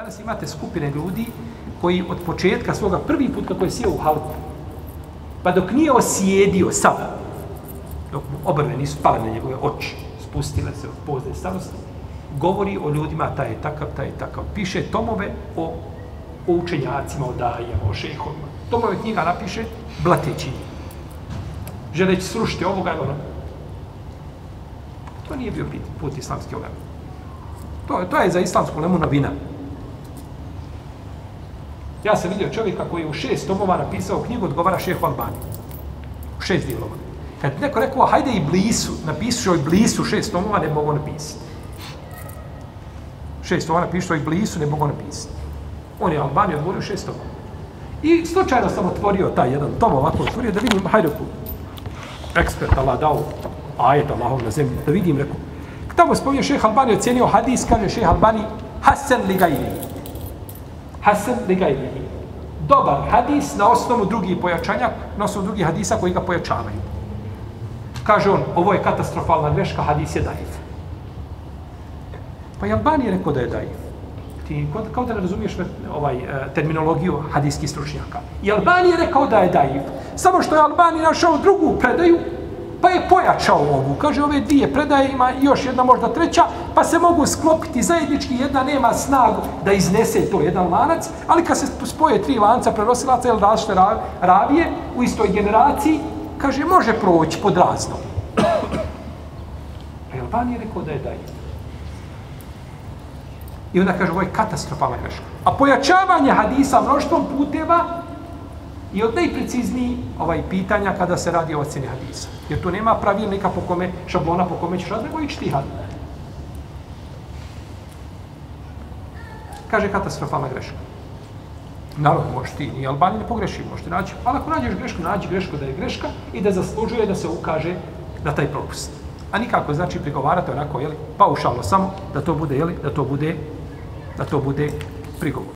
Danas imate skupine ljudi koji od početka svoga prvi put kako je sjeo u halku, pa dok nije osjedio sam, dok mu obrve nisu pale na njegove oči, spustile se od pozne starosti, govori o ljudima, taj je takav, taj je takav. Piše tomove o, o učenjacima, o dajama, o šehovima. Tomove knjiga napiše blateći. Želeći srušiti ovoga i ono. To nije bio put islamski ulema. To, to je za islamsku lemu novina. Ja sam vidio čovjeka koji je u šest tomova napisao knjigu odgovara šehu Albani. U šest dijelova. Kad neko rekao, hajde i blisu, napišu i blisu šest tomova, ne mogu napisati. Šest tomova napišu i blisu, ne mogu napisati. On je Albani odgovorio šest tomova. I slučajno sam otvorio taj jedan tom ovako otvorio da vidim, hajde ku, ekspert Allah dao ajet Allahov na zemlji, da vidim, rekao, tamo spominje šeha Albani, ocjenio hadis, kaže šeha Albani, Hasan li gajri. Hasan li gajrihi. Dobar hadis na osnovu drugih pojačanja, na osnovu drugih hadisa koji ga pojačavaju. Kaže on, ovo je katastrofalna greška, hadis je daif. Pa i Albani je rekao da je daif. Ti kao da ne razumiješ e, ovaj, e, terminologiju hadijskih stručnjaka. I Albani je rekao da je daif. Samo što je Albani našao drugu predaju, pa je pojačao ovu. Kaže, ove dvije predaje ima još jedna možda treća, pa se mogu sklopiti zajednički, jedna nema snagu da iznese to jedan lanac, ali kad se spoje tri lanca prenosilaca ili različite ravije u istoj generaciji, kaže, može proći pod raznom. A Albani je rekao da je daje. I onda kaže, ovo je katastrofalna greška. A pojačavanje hadisa mnoštvom puteva i od najprecizniji ovaj pitanja kada se radi o ocjeni hadisa. Jer tu nema pravilnika po kome, šablona po kome ćeš rad, nego ići ti Kaže katastrofalna greška. Naravno, možeš ti, ni Albani ne pogreši, možeš ti naći. Ali ako nađeš grešku, nađi grešku da je greška i da zaslužuje da se ukaže na taj propust. A nikako znači prigovarati onako, jeli, paušalno samo da to bude, jeli, da to bude, da to bude prigovor.